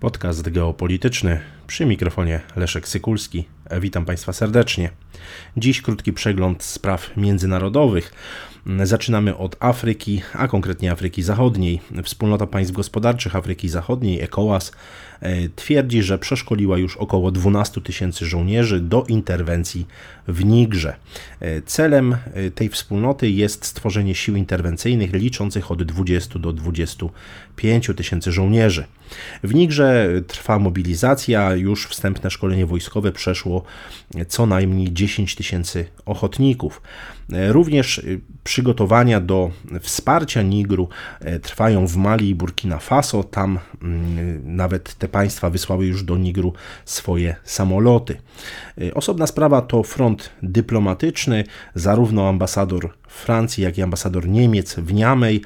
Podcast geopolityczny przy mikrofonie Leszek Sykulski. Witam Państwa serdecznie. Dziś krótki przegląd spraw międzynarodowych. Zaczynamy od Afryki, a konkretnie Afryki Zachodniej. Wspólnota Państw Gospodarczych Afryki Zachodniej, ECOWAS, e, twierdzi, że przeszkoliła już około 12 tysięcy żołnierzy do interwencji w Nigrze. E, celem e, tej wspólnoty jest stworzenie sił interwencyjnych liczących od 20 do 25 tysięcy żołnierzy. W Nigrze trwa mobilizacja, już wstępne szkolenie wojskowe przeszło co najmniej 10 tysięcy ochotników. Również przygotowania do wsparcia Nigru trwają w Mali i Burkina Faso. Tam mm, nawet te państwa wysłały już do Nigru swoje samoloty. Osobna sprawa to front dyplomatyczny. Zarówno ambasador Francji, jak i ambasador Niemiec w Niamey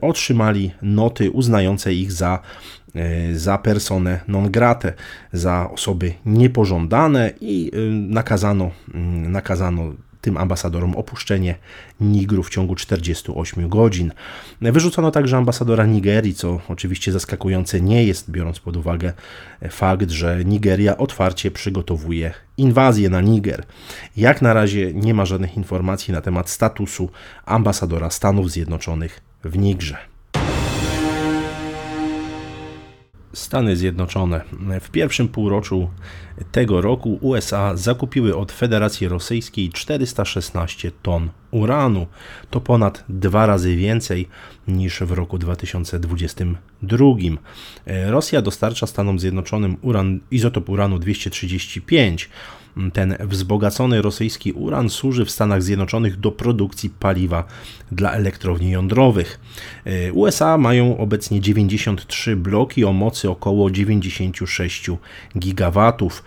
otrzymali noty uznające ich za E, za personę non grate, za osoby niepożądane i e, nakazano, mm, nakazano tym ambasadorom opuszczenie Nigru w ciągu 48 godzin. Wyrzucono także ambasadora Nigerii, co oczywiście zaskakujące nie jest, biorąc pod uwagę fakt, że Nigeria otwarcie przygotowuje inwazję na Niger. Jak na razie nie ma żadnych informacji na temat statusu ambasadora Stanów Zjednoczonych w Nigrze. Stany Zjednoczone. W pierwszym półroczu tego roku USA zakupiły od Federacji Rosyjskiej 416 ton uranu. To ponad dwa razy więcej niż w roku 2022. Rosja dostarcza Stanom Zjednoczonym uran, izotop uranu 235 ten wzbogacony rosyjski uran służy w Stanach Zjednoczonych do produkcji paliwa dla elektrowni jądrowych. E, USA mają obecnie 93 bloki o mocy około 96 gigawatów.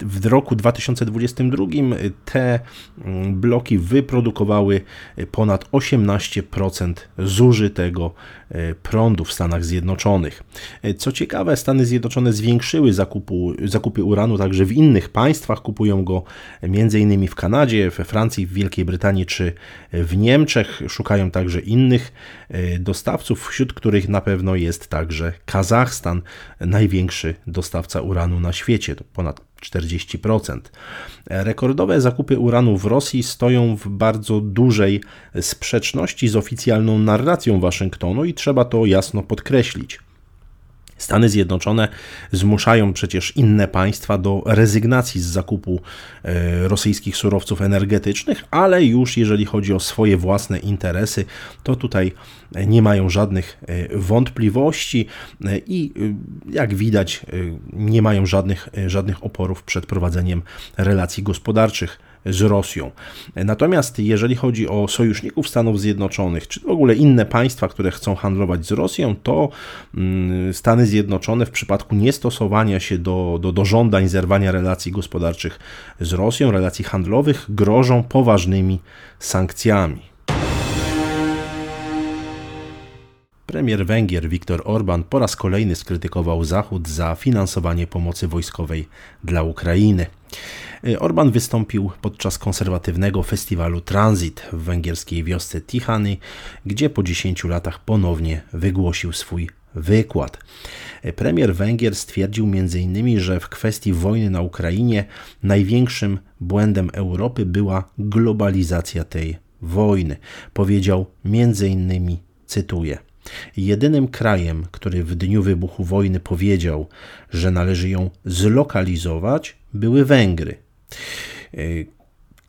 w roku 2022 te mm, bloki wyprodukowały ponad 18% zużytego e, prądu w Stanach Zjednoczonych. E, co ciekawe, Stany Zjednoczone zwiększyły zakupu, zakupy uranu także w innych państwach. Kupują go m.in. w Kanadzie, we Francji, w Wielkiej Brytanii czy w Niemczech. Szukają także innych e, dostawców, wśród których na pewno jest także Kazachstan, największy dostawca uranu na świecie. To ponad 40%. Rekordowe zakupy uranu w Rosji stoją w bardzo dużej sprzeczności z oficjalną narracją Waszyngtonu i trzeba to jasno podkreślić. Stany Zjednoczone zmuszają przecież inne państwa do rezygnacji z zakupu e, rosyjskich surowców energetycznych, ale już jeżeli chodzi o swoje własne interesy, to tutaj nie mają żadnych e, wątpliwości e, i jak widać nie mają żadnych, żadnych oporów przed prowadzeniem relacji gospodarczych z Rosją. Natomiast jeżeli chodzi o sojuszników Stanów Zjednoczonych, czy w ogóle inne państwa, które chcą handlować z Rosją, to mm, Stany Zjednoczone w przypadku niestosowania się do, do, do żądań zerwania relacji gospodarczych z Rosją, relacji handlowych, grożą poważnymi sankcjami. Premier Węgier Viktor Orban po raz kolejny skrytykował Zachód za finansowanie pomocy wojskowej dla Ukrainy. Orban wystąpił podczas konserwatywnego festiwalu Transit w węgierskiej wiosce Tichany, gdzie po 10 latach ponownie wygłosił swój wykład. Premier Węgier stwierdził m.in., że w kwestii wojny na Ukrainie największym błędem Europy była globalizacja tej wojny. Powiedział m.in., cytuję: Jedynym krajem, który w dniu wybuchu wojny powiedział, że należy ją zlokalizować, były Węgry.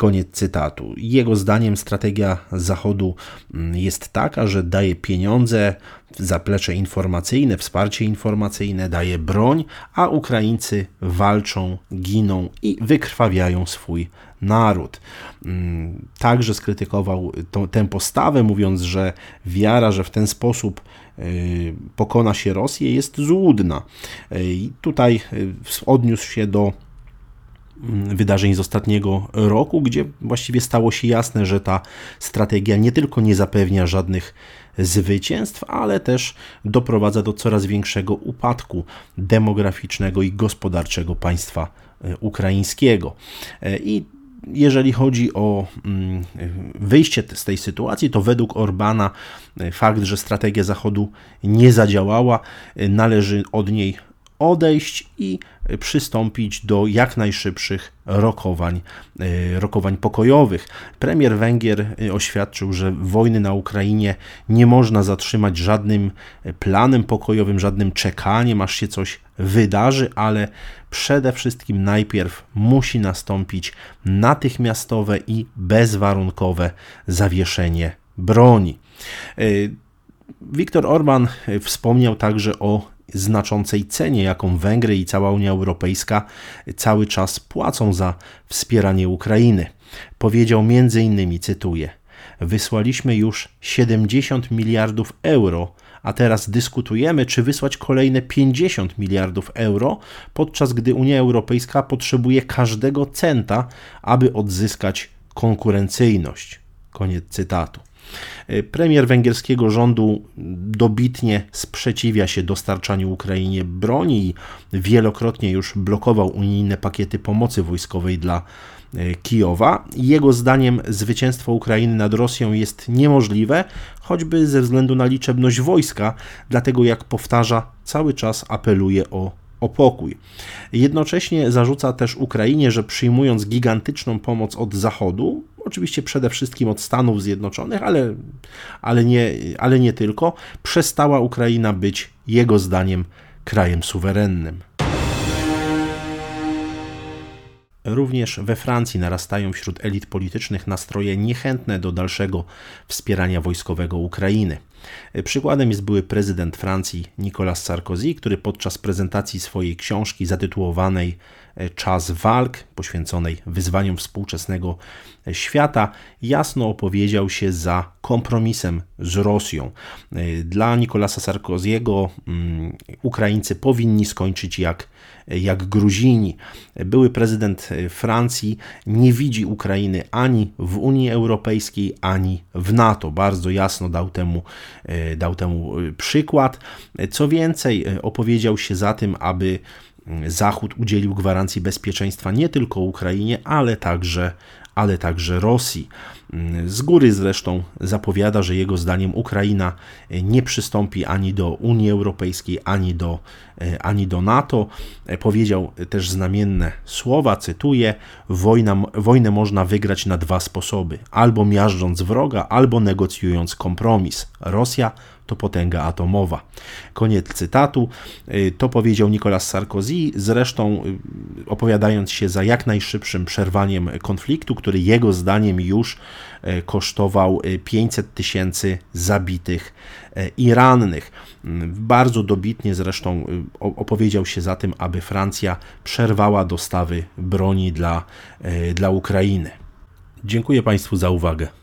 Koniec cytatu. Jego zdaniem strategia Zachodu mm, jest taka, że daje pieniądze, zaplecze informacyjne, wsparcie informacyjne, daje broń, a Ukraińcy walczą, giną i wykrwawiają swój naród. Mm, także skrytykował tę postawę, mówiąc, że wiara, że w ten sposób e, pokona się Rosję, jest złudna. E, I tutaj odniósł się do wydarzeń z ostatniego roku, gdzie właściwie stało się jasne, że ta strategia nie tylko nie zapewnia żadnych zwycięstw, ale też doprowadza do coraz większego upadku demograficznego i gospodarczego państwa e, ukraińskiego. E, I jeżeli chodzi o mm, wyjście z tej sytuacji, to według Orbana e, fakt, że strategia Zachodu nie zadziałała, należy od niej odejść i przystąpić do jak najszybszych rokowań, e, rokowań pokojowych. Premier Węgier e, oświadczył, że wojny na Ukrainie nie można zatrzymać żadnym planem pokojowym, żadnym czekaniem, aż się coś wydarzy, ale przede wszystkim najpierw musi nastąpić natychmiastowe i bezwarunkowe zawieszenie broni. E, Viktor Orban wspomniał także o znaczącej cenie, jaką Węgry i cała Unia Europejska cały czas płacą za wspieranie Ukrainy. Powiedział m.in., cytuję: Wysłaliśmy już 70 miliardów euro, a teraz dyskutujemy, czy wysłać kolejne 50 miliardów euro, podczas gdy Unia Europejska potrzebuje każdego centa, aby odzyskać konkurencyjność. Koniec cytatu. E, premier węgierskiego rządu dobitnie sprzeciwia się dostarczaniu Ukrainie broni i wielokrotnie już blokował unijne pakiety pomocy wojskowej dla e, Kijowa. Jego zdaniem zwycięstwo Ukrainy nad Rosją jest niemożliwe, choćby ze względu na liczebność wojska, dlatego jak powtarza, cały czas apeluje o o pokój. Jednocześnie zarzuca też Ukrainie, że przyjmując gigantyczną pomoc od Zachodu, oczywiście przede wszystkim od Stanów Zjednoczonych, ale, ale, nie, ale nie tylko, przestała Ukraina być jego zdaniem krajem suwerennym. Również we Francji narastają wśród elit politycznych nastroje niechętne do dalszego wspierania wojskowego Ukrainy. Przykładem jest były prezydent Francji Nicolas Sarkozy, który podczas prezentacji swojej książki zatytułowanej Czas walk, poświęconej wyzwaniom współczesnego świata, jasno opowiedział się za kompromisem z Rosją. Dla Nicolasa Sarkoziego mm, Ukraińcy powinni skończyć jak, jak Gruzini. Były prezydent Francji nie widzi Ukrainy ani w Unii Europejskiej, ani w NATO. Bardzo jasno dał temu, dał temu przykład. Co więcej, opowiedział się za tym, aby Zachód udzielił gwarancji bezpieczeństwa nie tylko Ukrainie, ale także, ale także Rosji. Z góry zresztą zapowiada, że jego zdaniem Ukraina nie przystąpi ani do Unii Europejskiej, ani do, ani do NATO. Powiedział też znamienne słowa, cytuję: Wojna, Wojnę można wygrać na dwa sposoby: albo miażdżąc wroga, albo negocjując kompromis. Rosja to potęga atomowa. Koniec cytatu. Y, to powiedział Nicolas Sarkozy, zresztą opowiadając się za jak najszybszym przerwaniem konfliktu, który jego zdaniem już kosztował 500 tysięcy zabitych i rannych. Bardzo dobitnie zresztą opowiedział się za tym, aby Francja przerwała dostawy broni dla, dla Ukrainy. Dziękuję Państwu za uwagę.